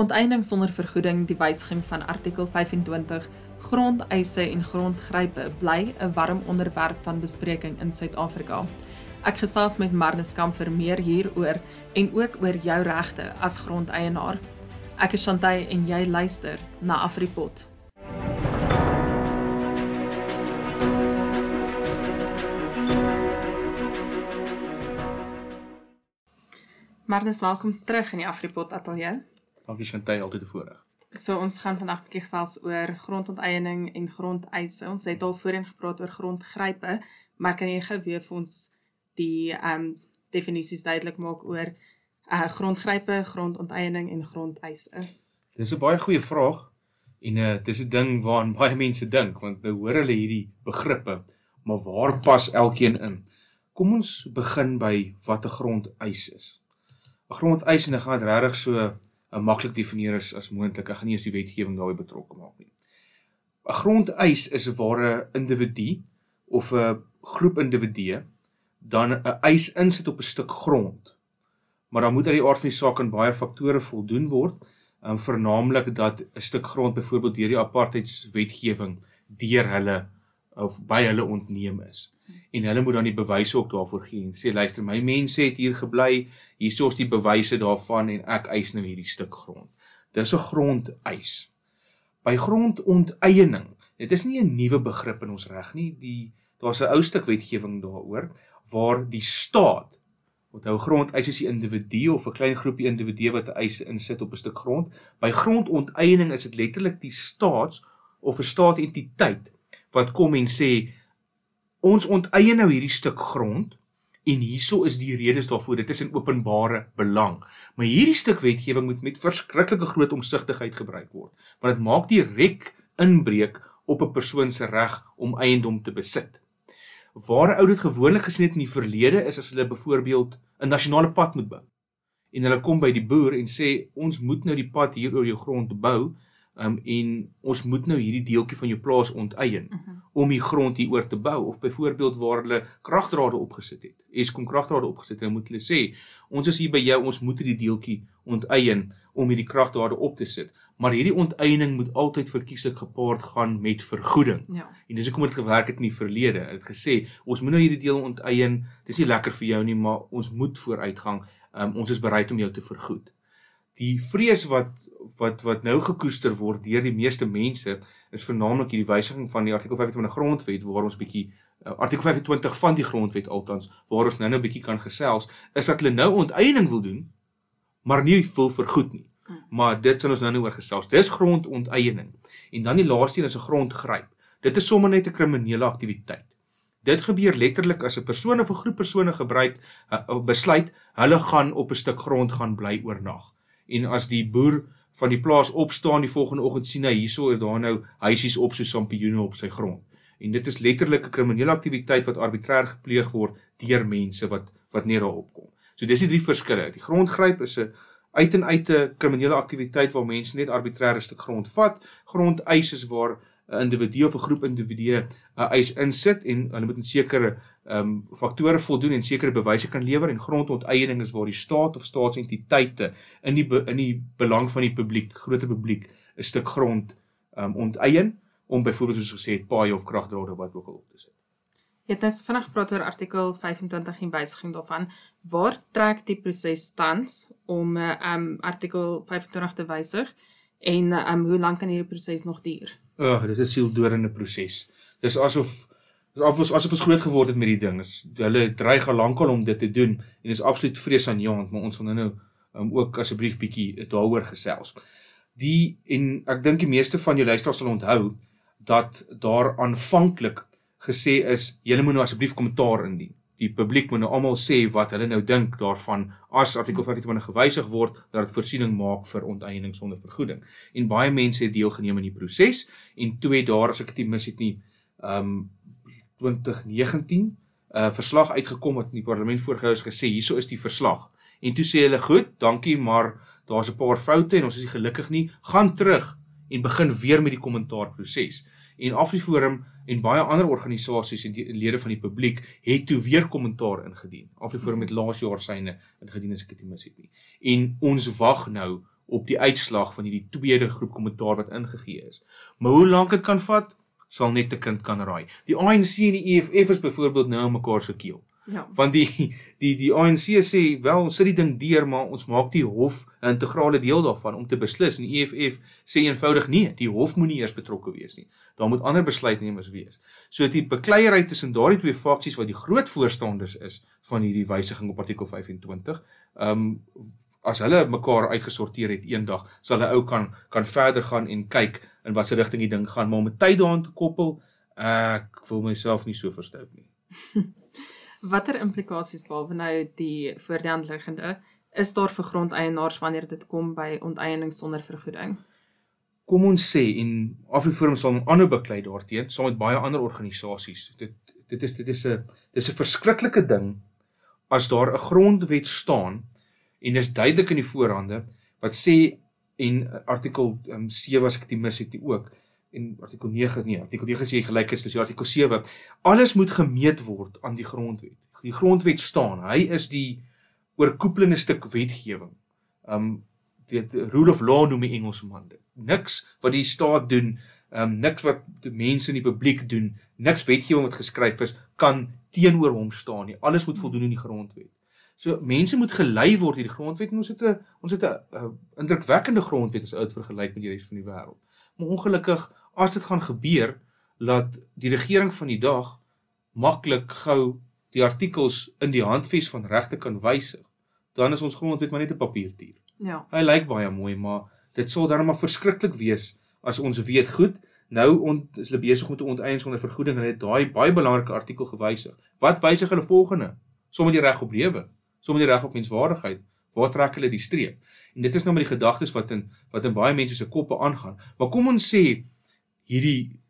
Onteiening sonder vergoeding, die wysiging van artikel 25, grondeise en grondgrype bly 'n warm onderwerp van bespreking in Suid-Afrika. Ek gesels met Marnus Kamp vir meer hieroor en ook oor jou regte as grondeienaar. Ek is Shantay en jy luister na Afripot. Marnus, welkom terug in die Afripot ateljee. Dankie Shantay, altyd 'n voorreg. So ons gaan vandag 'n bietjie gesels oor grondonteiening en grondeise. Ons het al voorheen gepraat oor grondgrype, maar kan jy gou weer vir ons die ehm um, definisies duidelik maak oor uh grondgrype, grondonteiening en grondeise? Dis 'n baie goeie vraag en uh dis 'n ding waaraan baie mense dink want nou hoor hulle hierdie begrippe, maar waar pas elkeen in? Kom ons begin by wat 'n grondeis is. 'n Grondeis en ek gaan dit regtig so 'n maklik definieer as, as moontlik. Ek gaan nie eens die wetgewing daarbey betrokke maak nie. 'n Grondeis is 'n individu of 'n groep individue dan 'n eis insit op 'n stuk grond. Maar dan moet uit die aard van die saak aan baie faktore voldoen word, um, vernaamlik dat 'n stuk grond byvoorbeeld deur die apartheidswetgewing deur hulle of by hulle ontneem is. En hulle moet dan die bewyse ook daarvoor gee en sê luister my mense het hier gebly, hier is die bewyse daarvan en ek eis nou hierdie stuk grond. Dis 'n grondeis. By grondonteiening, dit is nie 'n nuwe begrip in ons reg nie, die daar's 'n ou stuk wetgewing daaroor waar die staat onthou grondeis is die individu of 'n klein groepie individue wat 'n eis insit op 'n stuk grond. By grondonteening is dit letterlik die staats of 'n staatentiteit wat kom en sê ons onteien nou hierdie stuk grond en hieso is die redes daarvoor dit is in openbare belang. Maar hierdie stuk wetgewing moet met verskriklike groot omsigtigheid gebruik word want dit maak direk inbreuk op 'n persoon se reg om eiendom te besit waar ou dit gewoonlik gesien het in die verlede is as hulle byvoorbeeld 'n nasionale pad moet bou. En hulle kom by die boer en sê ons moet nou die pad hier oor jou grond bou, um, en ons moet nou hierdie deeltjie van jou plaas onteien uh mhm. -huh. om die grond hier oor te bou of byvoorbeeld waar hulle kragdrade opgesit het. Eskom kragdrade opgesit dan moet hulle sê ons is hier by jou, ons moet hierdie deeltjie onteien om hierdie kragdrade op te sit maar hierdie onteiening moet altyd verkieslik gepaard gaan met vergoeding. Ja. En dis hoekom dit gewerk het in die verlede. Hulle het gesê, ons moet nou hierdie deel onteien. Dis nie lekker vir jou nie, maar ons moet vooruitgang. Um, ons is bereid om jou te vergoed. Die vrees wat wat wat nou gekoester word deur die meeste mense is vernaamlik hierdie wysiging van die artikel 25 grondwet waar ons bietjie uh, artikel 25 van die grondwet altans waar ons nou nou bietjie kan gesels is dat hulle nou onteiening wil doen maar nie wil vergoed nie. Maar dit sal ons nou nie oor gesels. Dis grondonteiening. En dan die laaste een is 'n grondgryp. Dit is sommer net 'n kriminele aktiwiteit. Dit gebeur letterlik as 'n persoon of 'n groep persone gebruik of besluit hulle gaan op 'n stuk grond gaan bly oornag. En as die boer van die plaas opstaan die volgende oggend sien hy hierso is daar nou huisies op so sampioene op sy grond. En dit is letterlik 'n kriminele aktiwiteit wat arbitrêr gepleeg word deur mense wat wat nie daarop kom. So dis die drie verskille. Die grondgryp is 'n uit en uit 'n kriminele aktiwiteit waar mense net arbitreër 'n stuk grond vat. Grondeis is waar 'n individu of 'n groep individue 'n eis insit en hulle moet 'n sekere ehm um, faktore voldoen en sekere bewyse kan lewer en grondonteiening is waar die staat of staatsentiteite in die in die belang van die publiek, groter publiek, 'n stuk grond ehm um, onteien om byvoorbeeld soos gesê het paai of kragdrade wat ook al op te sit. Jy het nou vinnig gepraat oor artikel 25 en wysiging daarvan. Waar trek die proses tans om eh, um, artikel 25 te wysig en um, hoe lank kan hierdie proses nog duur? Ag, oh, dit is 'n sieldorende proses. Dis asof dis asof ons groot geword het met die ding. Is hulle dreig al lankal om dit te doen en is absoluut vreesaanjaend, maar ons wil nou um, ook asseblief bietjie daaroor gesels. Die en ek dink die meeste van jou luisteraars sal onthou dat daar aanvanklik gesê is julle moet nou asseblief kommentaar indien. Die publiek moet nou almal sê wat hulle nou dink daarvan as artikel 25 gewysig word dat dit voorsiening maak vir onteiening sonder vergoeding. En baie mense het deelgeneem in die proses en twee daar as ek dit mis het nie um 2019 'n uh, verslag uitgekom wat in die parlement voorgehou is gesê hieso is die verslag. En toe sê hulle goed, dankie, maar daar's 'n paar foute en ons is nie gelukkig nie. Gaan terug en begin weer met die kommentaarproses en Afriforum en baie ander organisasies en lede van die publiek het toe weer kommentaar ingedien. Afriforum het laas jaar syne ingedien as ek dit mis het nie. En ons wag nou op die uitslag van hierdie tweede groep kommentaar wat ingegee is. Maar hoe lank dit kan vat, sal net 'n kind kan raai. Die ANC en die EFF is byvoorbeeld nou mekaar se keel. Ja. Want die die die ANC sê wel ons sit die ding deur maar ons maak die hof 'n integrale deel daarvan om te beslis en die EFF sê eenvoudig nee, die hof moenie eers betrokke wees nie. Daar moet ander besluitnemers wees. So die bekleierery tussen daardie twee faksies wat die groot voorstanders is van hierdie wysiging op artikel 25, ehm um, as hulle mekaar uitgesorteer het eendag, sal 'n ou kan kan verder gaan en kyk in watter rigting die ding gaan, maar om 'n tyd daaraan te koppel, ek voel myself nie so verstout nie. Watter implikasies behalwe nou die voor die hand liggende is daar vir grondeienaars wanneer dit kom by onteiening sonder vergoeding? Kom ons sê en Afriforum sal aanhou beklei daarteen saam met baie ander organisasies. Dit dit is dit is 'n dis 'n verskriklike ding as daar 'n grondwet staan en dis duidelik in die voorhande wat sê en artikel um, 7 as ek dit mis het nie ook en artikel 9 nee artikel 9 sê gelyk is dis artikel 7 alles moet gemeet word aan die grondwet. Die grondwet staan hy is die oorkoepelende stuk wetgewing. Um dit rule of law noem die Engelsman dit. Niks wat die staat doen um niks wat die mense in die publiek doen niks wetgewing wat geskryf is kan teenoor hom staan nie. Alles moet voldoen aan die grondwet So mense moet gelei word hierdie grondwet en ons het 'n ons het 'n indrukwekkende grondwet as uit vergelyk met die res van die wêreld. Maar ongelukkig as dit gaan gebeur dat die regering van die dag maklik gou die artikels in die handves van regte kan wysig, dan is ons grondwet maar net 'n papiertier. Ja. Hy lyk baie mooi, maar dit sal dan maar verskriklik wees as ons weet goed, nou on, is hulle besig om te onteien sonder vergoeding en hulle het daai baie belangrike artikel gewysig. Wat wysig hulle volgende? Sommige die reg op lewe, sommige die reg op menswaardigheid. Waar trek hulle die streep? En dit is nou maar die gedagtes wat in wat in baie mense se koppe aangaan. Maar kom ons sê hierdie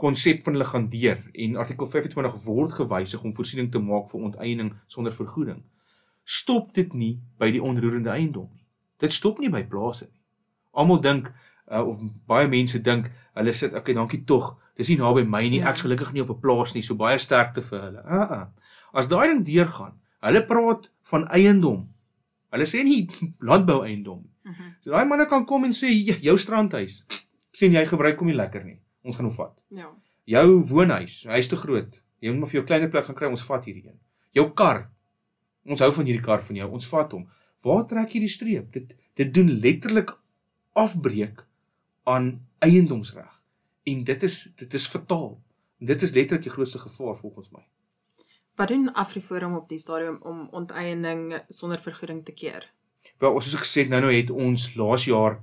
konsep van hulle gaan deur en artikel 25 word gewysig om voorsiening te maak vir onteiening sonder vergoeding. Stop dit nie by die onroerende eiendom nie. Dit stop nie by plase nie. Almal dink uh, of baie mense dink hulle sit okay, dankie tog. Dis nie naby my nie. Ja. Ek's gelukkig nie op 'n plaas nie, so baie sterkte vir hulle. Uh -uh. As daai ding deurgaan, hulle praat van eiendom. Hulle sê nie landbou eiendom. Mm -hmm. So daai manne kan kom en sê jou strandhuis sien jy gebruik hom nie lekker nie. Ons gaan hom vat. Ja. Jou woonhuis, hy's te groot. Jy moet maar vir jou kleiner plek gaan kry, ons vat hierdie een. Jou kar. Ons hou van hierdie kar van jou. Ons vat hom. Waar trek jy die streep? Dit dit doen letterlik afbreek aan eiendomsreg. En dit is dit is fataal. Dit is letterlik die grootste gevaar volgens my. Wat doen Afriforum op die stadium om onteiening sonder vergoeding te keer? Wel, ons het gesê nou nou het ons laas jaar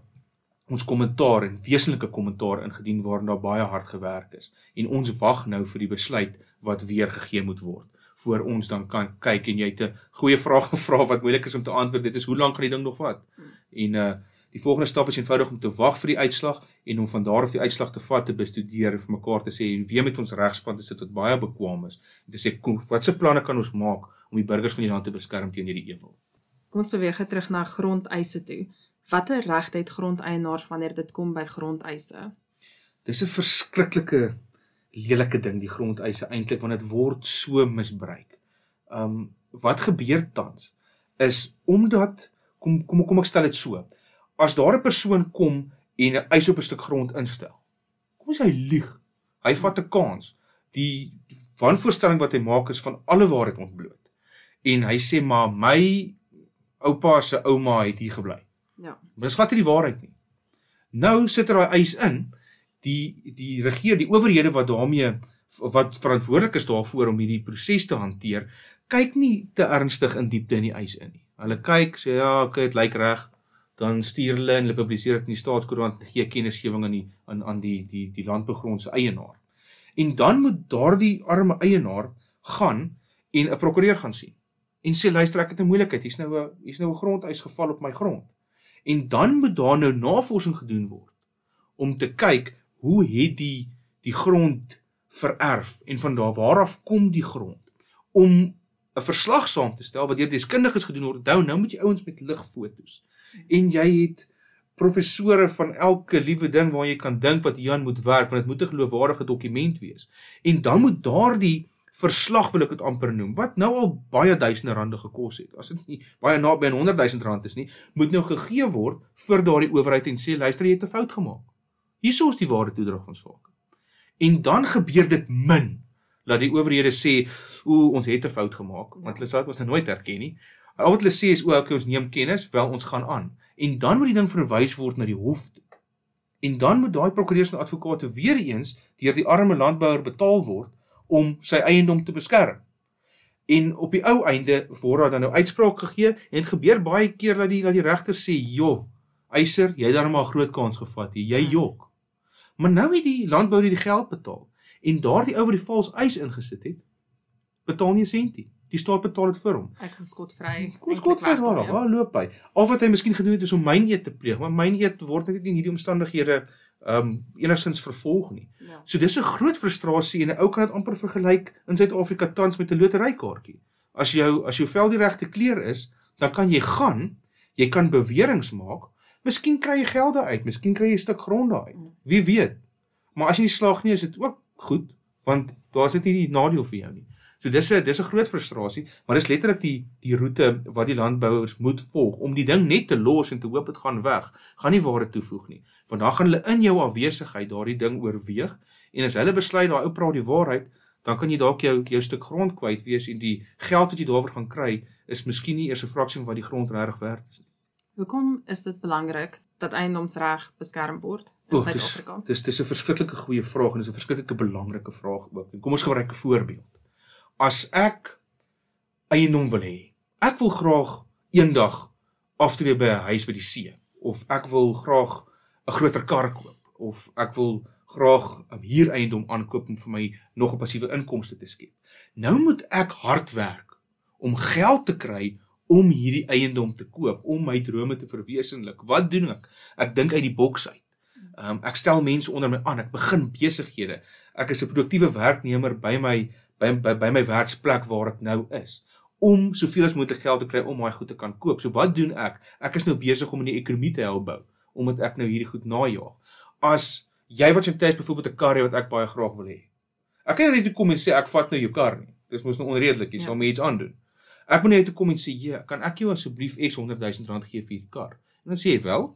ons kommentaar en wesenlike kommentaar ingedien waarin daar baie hard gewerk is. En ons wag nou vir die besluit wat weer gegee moet word voor ons dan kan kyk en jy het 'n goeie vraag gevra wat moeilik is om te antwoord dit is hoe lank gaan die ding nog vat? En uh die volgende stap is eenvoudig om te wag vir die uitslag en om van daar af die uitslag te vat te bestudeer en vir mekaar te sê en weer met ons regspan te sit wat baie bekwam is en te sê watse planne kan ons maak om die burgers van die land te beskerm teen hierdie ewel Kom ons beweeg terug na grondeise toe. Watter regte het grondeienaars wanneer dit kom by grondeise? Dis 'n verskriklike lelike ding die grondeise eintlik want dit word so misbruik. Um wat gebeur tans is omdat kom kom kom ek stel dit so. As daar 'n persoon kom en 'n eis op 'n stuk grond instel. Kom as hy lieg. Hy vat 'n kans. Die wanvoorstelling wat hy maak is van alle waarheid ontbloot. En hy sê maar my oupa se ouma het hier gebly. Ja. Maar dis glad nie die waarheid nie. Nou sit er daai eis in die die regering, die owerhede wat daarmee wat verantwoordelik is daarvoor om hierdie proses te hanteer, kyk nie te ernstig in diepte in die eis in nie. Hulle kyk sê ja, okay, dit lyk reg, dan stuur hulle en hulle publiseer dit in die staatskoerant gee kennisgewing aan die aan aan die die die landbegrond se eienaar. En dan moet daardie arme eienaar gaan en 'n prokureur gaan sien en sê luister ek het 'n moeilikheid, hier's nou 'n hier's nou 'n grondeis geval op my grond. En dan moet daar nou navorsing gedoen word om te kyk hoe het die die grond vererf en van daar waar af kom die grond om 'n verslag saam te stel wat deur deskundiges gedoen word. Onthou, nou moet jy ouens met ligfoto's en jy het professore van elke liewe ding waar jy kan dink wat Jan moet werk want dit moet 'n geloofwaardige dokument wees. En dan moet daardie verslag wil ek dit amper noem wat nou al baie duisende rande gekos het. As dit nie baie naby aan 100 000 rand is nie, moet nou gegee word vir daardie owerheid en sê luister jy het 'n fout gemaak. Hierso is die ware toedrag van sake. En dan gebeur dit min dat die owerhede sê o ons het 'n fout gemaak want hulle sê dit was nou nooit erken nie. Al wat hulle sê is o okay ons neem kennis, wel ons gaan aan. En dan moet die ding verwys word na die hof toe. En dan moet daai prokureurs en advokate weer eens deur die arme landbouer betaal word om sy eiendom te beskerm. En op die ou einde word daar dan nou uitspraak gegee en dit gebeur baie keer dat die dat die regter sê, "Jo, eiser, jy het dan maar 'n groot kans gevat hier. Jy jok." Maar nou het die landbouer die geld betaal en daardie ou wat die vals eis ingesit het, betaal nie 'n sentie. Die staat betaal dit vir hom. Ek kom skotvry. Kom skotvry waar? Waar loop hy? Al wat hy miskien gedoen het is om myn eet te pleeg, maar myn eet word net in hierdie omstandighede um enigstens vervolg nie. Ja. So dis 'n groot frustrasie en 'n ou kan dit amper vergelyk in Suid-Afrika tans met 'n loterykaartjie. As jou as jou vel die regte kleur is, dan kan jy gaan, jy kan beweringe maak, miskien kry jy geld daar uit, miskien kry jy 'n stuk grond daar uit. Wie weet. Maar as jy nie slaag nie, is dit ook goed, want daar's dit nie die nadeel vir jou nie. So dis 'n dis 'n groot frustrasie, maar dis letterlik die die roete wat die landbouers moet volg om die ding net te los en te hoop dit gaan weg. Gaan nie ware toevoeg nie. Vandag gaan hulle in jou afwesigheid daardie ding oorweeg en as hulle besluit daai ou praat die waarheid, dan kan jy dalk jou jou stuk grond kwyt wees en die geld wat jy daarvoor gaan kry is miskien nie eers 'n fraksie van wat die grond regtig werd is nie. Hoekom is dit belangrik dat eiendomsreg beskerm word in Suid-Afrika? dis dis 'n verskriklike goeie vraag en dis 'n verskriklike belangrike vraag ook. En kom ons gebruik 'n voorbeeld. As ek eiendom wil hê, ek wil graag eendag aftree by 'n huis by die see of ek wil graag 'n groter kar koop of ek wil graag 'n huureiendom aankoop om vir my nog 'n passiewe inkomste te skep. Nou moet ek hard werk om geld te kry om hierdie eiendom te koop, om my drome te verwesenlik. Wat doen ek? Ek dink uit die boks uit. Um, ek stel mense onder my aan, ek begin besighede. Ek is 'n produktiewe werknemer by my by by, by my werksplek waar ek nou is om soveel as moontlik geld te kry om daai goed te kan koop. So wat doen ek? Ek is nou besig om in die ekonomie te help bou omdat ek nou hierdie goed najaag. As jy wat soms byvoorbeeld 'n kar het wat ek baie graag wil hê. Ek kan net toe kom en sê ek vat nou jou kar nie. Dis mos nou onredelik, jy Ja. sal my iets aandoen. Ek moet net toe kom en sê, "Ja, kan ek jou asseblief X 100 000 rand gee vir hierdie kar?" En dan sê jy, "Wel,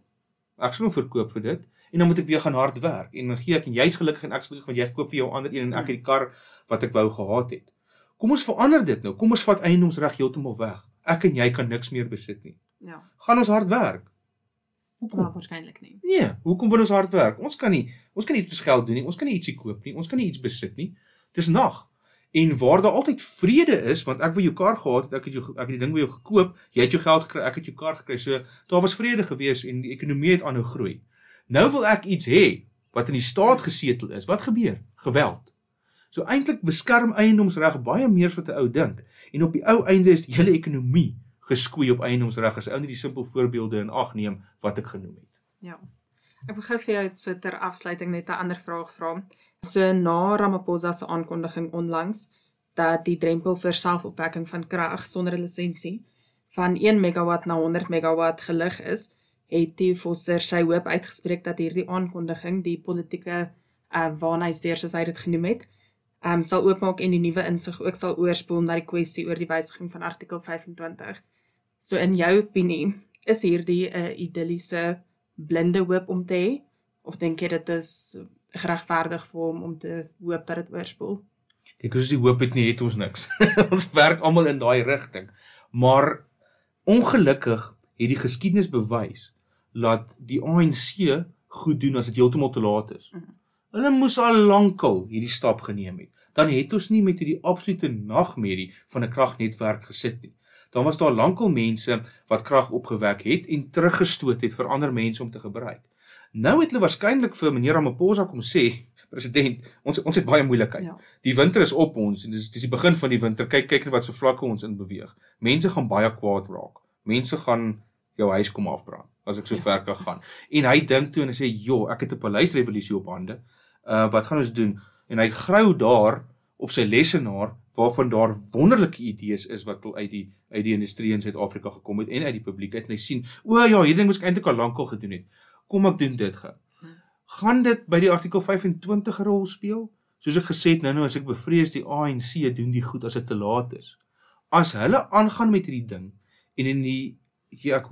ek sal hom verkoop vir dit." En dan moet ek weer gaan hard werk en dan gee ek en jy's gelukkig en ek is gelukkig want jy koop vir jou ander een en ek het die kar wat ek wou gehad het. Kom ons verander dit nou. Kom ons vat eiendomsreg heeltemal weg. Ek en jy kan niks meer besit nie. Ja, Gaan ons hard werk. Hoekom? maar waarskynlik nie. Nee, hoekom wil ons hard werk? Ons kan nie ons kan nie iets geld doen nie. Ons kan nie ietsie koop nie. Ons kan nie iets besit nie. Dis nag. En waar daar altyd vrede is, want ek wou jou kar gehad het, ek het jou ek het die ding by jou gekoop, jy het jou geld gekry, ek het jou kar gekry. So daar was vrede gewees en die ekonomie het aanhou groei. Nou wil ek iets hê wat in die staat gesetel is. Wat gebeur? Geweld. So eintlik beskerm eiendomsreg baie meer as wat 'n ou dink. En op die ou einde is die hele ekonomie geskoei op eiendomsreg as ou net die simpel voorbeelde in ag neem wat ek genoem het. Ja. Ek wil gou vir jou so ter afsluiting net 'n ander vraag vra. So na Ramaphosa se aankondiging onlangs dat die drempel vir selfopwekking van krag sonder 'n lisensie van 1 megawatt na 100 megawatt gelig is, het die Foster sy hoop uitgespreek dat hierdie aankondiging die politieke uh, waarnysdeur soos hy dit genoem het, um, sal oopmaak en die nuwe insig ook sal oorspoel na die kwessie oor die wysiging van artikel 25. So in jou opinie, is hierdie 'n uh, idilliese blinde hoop om te hê of dink jy dit is geregverdig vir hom om te hoop dat dit oorspoel? Kyk, as die hoop het nie het ons niks. ons werk almal in daai rigting. Maar ongelukkig het die geskiedenis bewys dat die ANC goed doen as dit heeltemal te laat is. Mhm. Hulle moes al lankal hierdie stap geneem het. Dan het ons nie met hierdie absolute nagmerrie van 'n kragnetwerk gesit nie. Dan was daar lankal mense wat krag opgewek het en teruggestoot het vir ander mense om te gebruik. Nou het hulle waarskynlik vir meneer Ramaphosa kom sê, president, ons ons het baie moeilikheid. Ja. Die winter is op ons en dis dis die begin van die winter. Kyk kyk net wat so vlakke ons in beweeg. Mense gaan baie kwaad raak. Mense gaan jou huis kom afbrand as ek so Ja. ver kan gaan. En hy dink toe en hy sê, "Jo, ek het 'n paleisrevolusie op hande. Uh wat gaan ons doen?" En hy grou daar op sy lesenaar waarvan daar wonderlike idees is wat al uit die uit die industrie in Suid-Afrika gekom het en uit die publiek uit en hy sien, "O ja, hierdie ding moes ek eintlik al lankal gedoen het. Kom ek doen dit gou." Gaan dit by die artikel 25 'n rol speel? Soos ek gesê het nou-nou as ek bevrees die ANC doen die goed as dit te laat is. As hulle aangaan met hierdie ding en in die ja, ek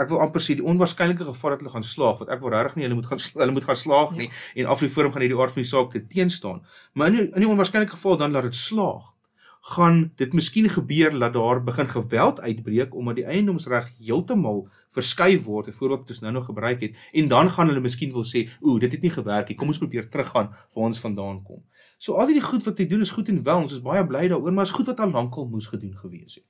ek wil amper sê die onwaarskynlike geval dat hulle gaan slaag wat ek wil regtig nie hulle moet gaan hulle moet gaan slaag nie ja. en Afriforum gaan hierdie aard van die saak te teenstaan. Maar in die, in die onwaarskynlike geval dan laat dit slaag gaan dit miskien gebeur dat daar begin geweld uitbreek omdat die eiendomsreg heeltemal verskuif word, 'n voorbeeld wat ons nou nog gebruik het, en dan gaan hulle miskien wil sê, "Ooh, dit het nie gewerk nie. Kom ons probeer teruggaan waar ons vandaan kom." So al hierdie goed wat hy doen is goed en wel, ons is baie bly daaroor, maar is goed wat al lankal moes gedoen gewees het.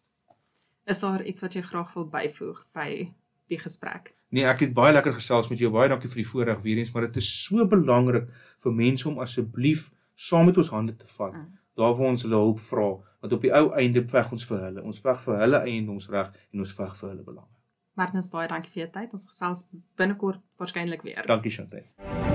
Is daar iets wat jy graag wil byvoeg by die gesprek? Nee, ek het baie lekker gesels met jou. Baie dankie vir die voorreg weer eens, maar dit is so belangrik vir mense om asseblief saam met ons hande te vat. Mm daar waar ons hulle hulp vra want op die ou einde veg ons vir hulle. Ons veg vir hulle eiendomsreg en ons veg vir hulle belange. Martinus baie dankie vir jou tyd. Ons gesels binnekort waarskynlik weer. Dankie Chantel